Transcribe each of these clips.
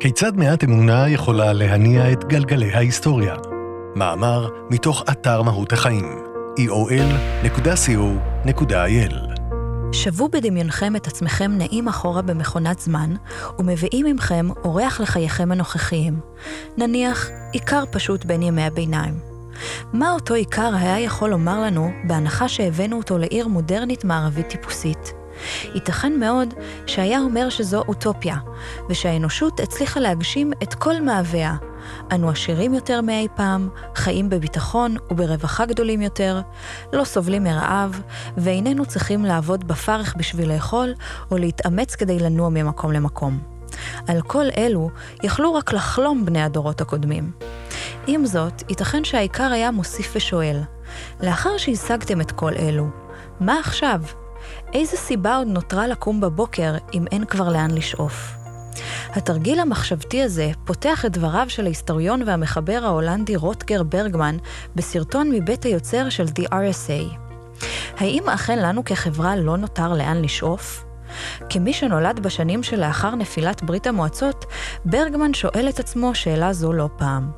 כיצד מעט אמונה יכולה להניע את גלגלי ההיסטוריה? מאמר מתוך אתר מהות החיים, eol.co.il שוו בדמיונכם את עצמכם נעים אחורה במכונת זמן, ומביאים עמכם אורח לחייכם הנוכחיים. נניח, עיקר פשוט בין ימי הביניים. מה אותו עיקר היה יכול לומר לנו, בהנחה שהבאנו אותו לעיר מודרנית מערבית טיפוסית? ייתכן מאוד שהיה אומר שזו אוטופיה, ושהאנושות הצליחה להגשים את כל מאוויה. אנו עשירים יותר מאי פעם, חיים בביטחון וברווחה גדולים יותר, לא סובלים מרעב, ואיננו צריכים לעבוד בפרך בשביל לאכול, או להתאמץ כדי לנוע ממקום למקום. על כל אלו יכלו רק לחלום בני הדורות הקודמים. עם זאת, ייתכן שהעיקר היה מוסיף ושואל, לאחר שהשגתם את כל אלו, מה עכשיו? איזה סיבה עוד נותרה לקום בבוקר אם אין כבר לאן לשאוף? התרגיל המחשבתי הזה פותח את דבריו של ההיסטוריון והמחבר ההולנדי רוטגר ברגמן בסרטון מבית היוצר של The RSA. האם אכן לנו כחברה לא נותר לאן לשאוף? כמי שנולד בשנים שלאחר נפילת ברית המועצות, ברגמן שואל את עצמו שאלה זו לא פעם.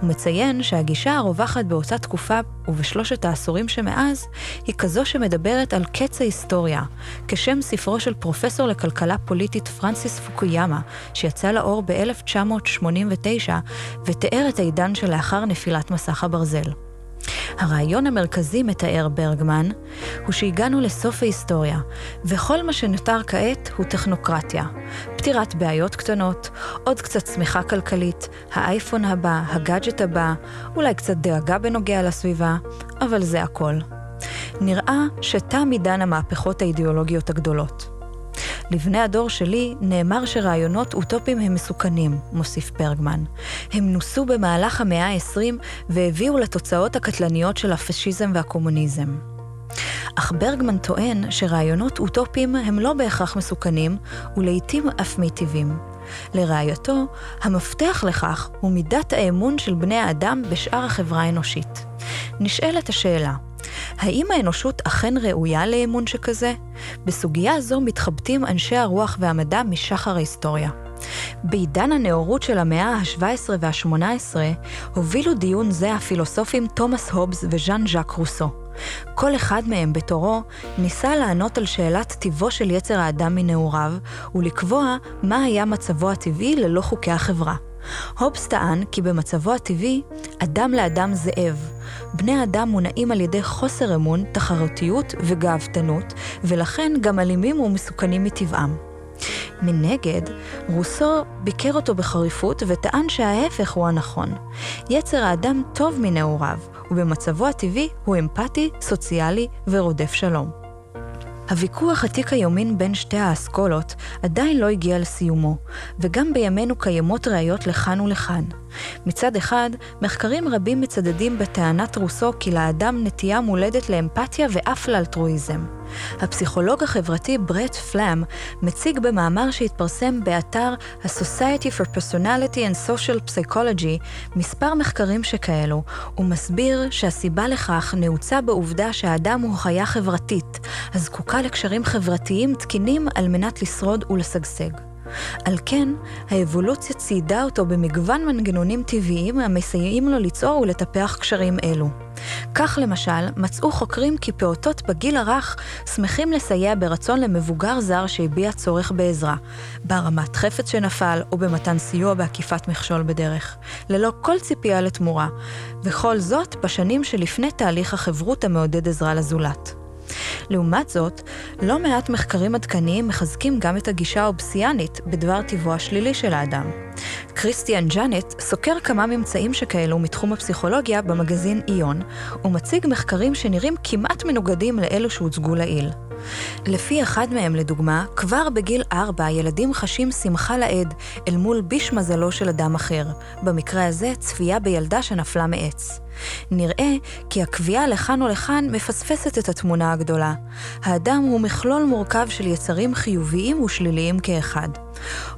הוא מציין שהגישה הרווחת באותה תקופה ובשלושת העשורים שמאז, היא כזו שמדברת על קץ ההיסטוריה, כשם ספרו של פרופסור לכלכלה פוליטית פרנסיס פוקויאמה, שיצא לאור ב-1989, ותיאר את העידן שלאחר נפילת מסך הברזל. הרעיון המרכזי, מתאר ברגמן, הוא שהגענו לסוף ההיסטוריה, וכל מה שנותר כעת הוא טכנוקרטיה. פתירת בעיות קטנות, עוד קצת צמיחה כלכלית, האייפון הבא, הגאדג'ט הבא, אולי קצת דאגה בנוגע לסביבה, אבל זה הכל. נראה שתם עידן המהפכות האידיאולוגיות הגדולות. לבני הדור שלי נאמר שרעיונות אוטופיים הם מסוכנים, מוסיף ברגמן. הם נוסו במהלך המאה ה-20 והביאו לתוצאות הקטלניות של הפשיזם והקומוניזם. אך ברגמן טוען שרעיונות אוטופיים הם לא בהכרח מסוכנים, ולעיתים אף מיטיבים. לראייתו, המפתח לכך הוא מידת האמון של בני האדם בשאר החברה האנושית. נשאלת השאלה, האם האנושות אכן ראויה לאמון שכזה? בסוגיה זו מתחבטים אנשי הרוח והמדע משחר ההיסטוריה. בעידן הנאורות של המאה ה-17 וה-18, הובילו דיון זה הפילוסופים תומאס הובס וז'אן ז'אק רוסו. כל אחד מהם בתורו ניסה לענות על שאלת טיבו של יצר האדם מנעוריו, ולקבוע מה היה מצבו הטבעי ללא חוקי החברה. הובס טען כי במצבו הטבעי, אדם לאדם זאב. בני אדם מונעים על ידי חוסר אמון, תחרותיות וגאוותנות, ולכן גם אלימים ומסוכנים מטבעם. מנגד, רוסו ביקר אותו בחריפות וטען שההפך הוא הנכון. יצר האדם טוב מנעוריו, ובמצבו הטבעי הוא אמפתי, סוציאלי ורודף שלום. הוויכוח עתיק היומין בין שתי האסכולות עדיין לא הגיע לסיומו, וגם בימינו קיימות ראיות לכאן ולכאן. מצד אחד, מחקרים רבים מצדדים בטענת רוסו כי לאדם נטייה מולדת לאמפתיה ואף לאלטרואיזם. הפסיכולוג החברתי ברט פלאם מציג במאמר שהתפרסם באתר ה-Society for Personality and Social Psychology מספר מחקרים שכאלו, ומסביר שהסיבה לכך נעוצה בעובדה שהאדם הוא חיה חברתית, הזקוקה לקשרים חברתיים תקינים על מנת לשרוד ולשגשג. על כן, האבולוציה ציידה אותו במגוון מנגנונים טבעיים המסייעים לו ליצור ולטפח קשרים אלו. כך למשל, מצאו חוקרים כי פעוטות בגיל הרך שמחים לסייע ברצון למבוגר זר שהביע צורך בעזרה, בהרמת חפץ שנפל או במתן סיוע בעקיפת מכשול בדרך, ללא כל ציפייה לתמורה, וכל זאת בשנים שלפני תהליך החברות המעודד עזרה לזולת. לעומת זאת, לא מעט מחקרים עדכניים מחזקים גם את הגישה האובסיאנית בדבר טיבו השלילי של האדם. כריסטיאן ג'אנט סוקר כמה ממצאים שכאלו מתחום הפסיכולוגיה במגזין איון, ומציג מחקרים שנראים כמעט מנוגדים לאלו שהוצגו לעיל. לפי אחד מהם, לדוגמה, כבר בגיל ארבע ילדים חשים שמחה לאיד אל מול ביש מזלו של אדם אחר, במקרה הזה צפייה בילדה שנפלה מעץ. נראה כי הקביעה לכאן או לכאן מפספסת את התמונה הגדולה. האדם הוא מכלול מורכב של יצרים חיוביים ושליליים כאחד.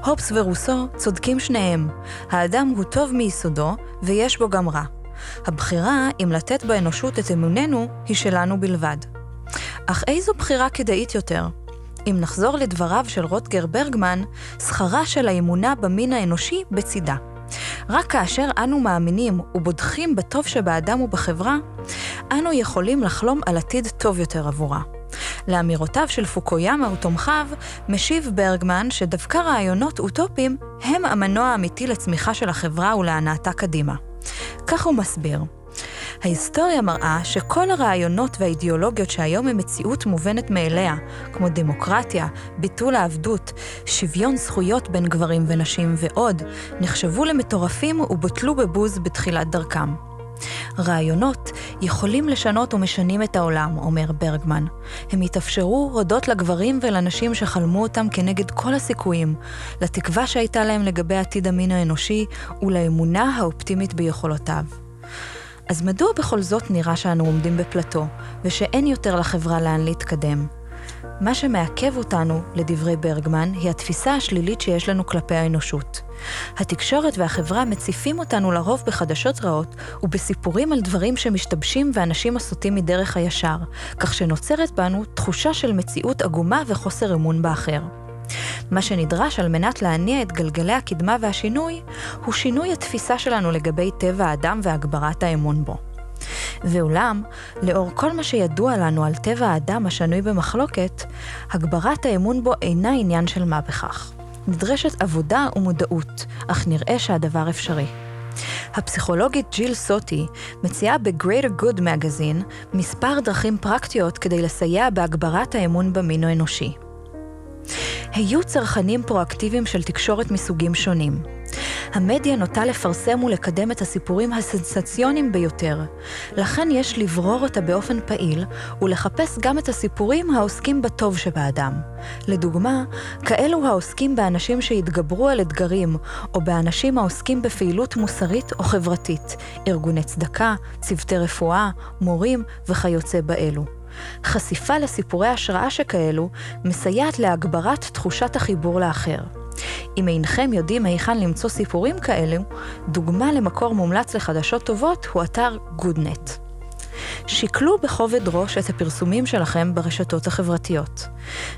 הופס ורוסו צודקים שניהם. האדם הוא טוב מיסודו, ויש בו גם רע. הבחירה אם לתת באנושות את אמוננו היא שלנו בלבד. אך איזו בחירה כדאית יותר? אם נחזור לדבריו של רוטגר ברגמן, שכרה של האמונה במין האנושי בצידה. רק כאשר אנו מאמינים ובודחים בטוב שבאדם ובחברה, אנו יכולים לחלום על עתיד טוב יותר עבורה. לאמירותיו של פוקויאמה ותומכיו, משיב ברגמן שדווקא רעיונות אוטופיים הם המנוע האמיתי לצמיחה של החברה ולהנאתה קדימה. כך הוא מסביר. ההיסטוריה מראה שכל הרעיונות והאידיאולוגיות שהיום הם מציאות מובנת מאליה, כמו דמוקרטיה, ביטול העבדות, שוויון זכויות בין גברים ונשים ועוד, נחשבו למטורפים ובוטלו בבוז בתחילת דרכם. רעיונות יכולים לשנות ומשנים את העולם, אומר ברגמן. הם התאפשרו הודות לגברים ולנשים שחלמו אותם כנגד כל הסיכויים, לתקווה שהייתה להם לגבי עתיד המין האנושי ולאמונה האופטימית ביכולותיו. אז מדוע בכל זאת נראה שאנו עומדים בפלטו, ושאין יותר לחברה לאן להתקדם? מה שמעכב אותנו, לדברי ברגמן, היא התפיסה השלילית שיש לנו כלפי האנושות. התקשורת והחברה מציפים אותנו לרוב בחדשות רעות ובסיפורים על דברים שמשתבשים ואנשים הסוטים מדרך הישר, כך שנוצרת בנו תחושה של מציאות עגומה וחוסר אמון באחר. מה שנדרש על מנת להניע את גלגלי הקדמה והשינוי, הוא שינוי התפיסה שלנו לגבי טבע האדם והגברת האמון בו. ואולם, לאור כל מה שידוע לנו על טבע האדם השנוי במחלוקת, הגברת האמון בו אינה עניין של מה בכך. נדרשת עבודה ומודעות, אך נראה שהדבר אפשרי. הפסיכולוגית ג'יל סוטי מציעה ב-Greater Good Magazine מספר דרכים פרקטיות כדי לסייע בהגברת האמון במין האנושי. היו צרכנים פרואקטיביים של תקשורת מסוגים שונים. המדיה נוטה לפרסם ולקדם את הסיפורים הסנסציוניים ביותר, לכן יש לברור אותה באופן פעיל ולחפש גם את הסיפורים העוסקים בטוב שבאדם. לדוגמה, כאלו העוסקים באנשים שהתגברו על אתגרים, או באנשים העוסקים בפעילות מוסרית או חברתית, ארגוני צדקה, צוותי רפואה, מורים וכיוצא באלו. חשיפה לסיפורי השראה שכאלו מסייעת להגברת תחושת החיבור לאחר. אם אינכם יודעים היכן למצוא סיפורים כאלו, דוגמה למקור מומלץ לחדשות טובות הוא אתר גודנט. שקלו בכובד ראש את הפרסומים שלכם ברשתות החברתיות.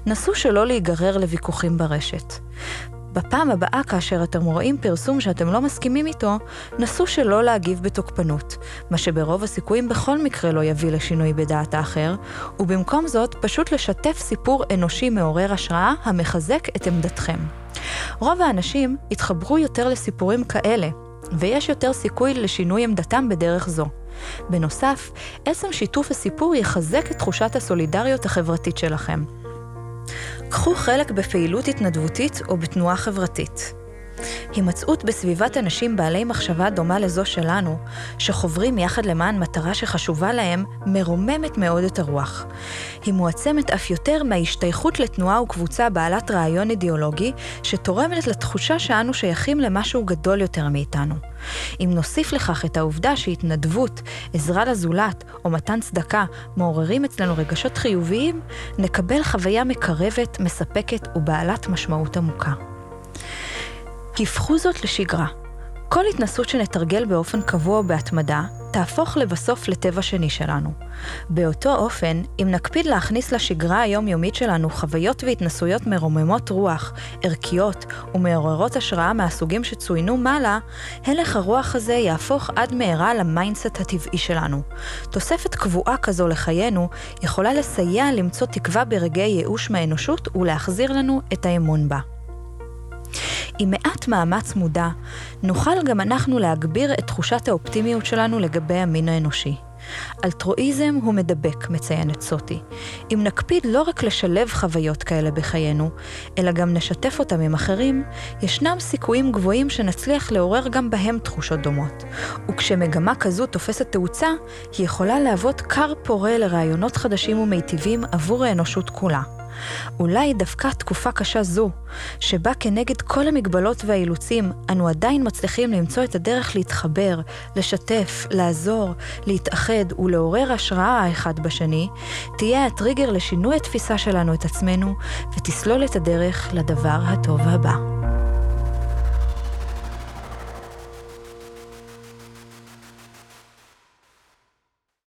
נסו שלא להיגרר לוויכוחים ברשת. בפעם הבאה כאשר אתם רואים פרסום שאתם לא מסכימים איתו, נסו שלא להגיב בתוקפנות, מה שברוב הסיכויים בכל מקרה לא יביא לשינוי בדעת האחר, ובמקום זאת פשוט לשתף סיפור אנושי מעורר השראה המחזק את עמדתכם. רוב האנשים יתחברו יותר לסיפורים כאלה, ויש יותר סיכוי לשינוי עמדתם בדרך זו. בנוסף, עצם שיתוף הסיפור יחזק את תחושת הסולידריות החברתית שלכם. קחו חלק בפעילות התנדבותית או בתנועה חברתית. הימצאות בסביבת אנשים בעלי מחשבה דומה לזו שלנו, שחוברים יחד למען מטרה שחשובה להם, מרוממת מאוד את הרוח. היא מועצמת אף יותר מההשתייכות לתנועה וקבוצה בעלת רעיון אידיאולוגי, שתורמת לתחושה שאנו שייכים למשהו גדול יותר מאיתנו. אם נוסיף לכך את העובדה שהתנדבות, עזרה לזולת או מתן צדקה מעוררים אצלנו רגשות חיוביים, נקבל חוויה מקרבת, מספקת ובעלת משמעות עמוקה. הפכו זאת לשגרה. כל התנסות שנתרגל באופן קבוע בהתמדה, תהפוך לבסוף לטבע שני שלנו. באותו אופן, אם נקפיד להכניס לשגרה היומיומית שלנו חוויות והתנסויות מרוממות רוח, ערכיות ומעוררות השראה מהסוגים שצוינו מעלה, הלך הרוח הזה יהפוך עד מהרה ל mindset הטבעי שלנו. תוספת קבועה כזו לחיינו יכולה לסייע למצוא תקווה ברגעי ייאוש מהאנושות ולהחזיר לנו את האמון בה. עם מעט מאמץ מודע, נוכל גם אנחנו להגביר את תחושת האופטימיות שלנו לגבי המין האנושי. אלטרואיזם הוא מדבק, מציינת סוטי. אם נקפיד לא רק לשלב חוויות כאלה בחיינו, אלא גם נשתף אותם עם אחרים, ישנם סיכויים גבוהים שנצליח לעורר גם בהם תחושות דומות. וכשמגמה כזו תופסת תאוצה, היא יכולה להוות כר פורה לרעיונות חדשים ומיטיבים עבור האנושות כולה. אולי דווקא תקופה קשה זו, שבה כנגד כל המגבלות והאילוצים, אנו עדיין מצליחים למצוא את הדרך להתחבר, לשתף, לעזור, להתאחד ולעורר השראה האחד בשני, תהיה הטריגר לשינוי התפיסה שלנו את עצמנו, ותסלול את הדרך לדבר הטוב הבא.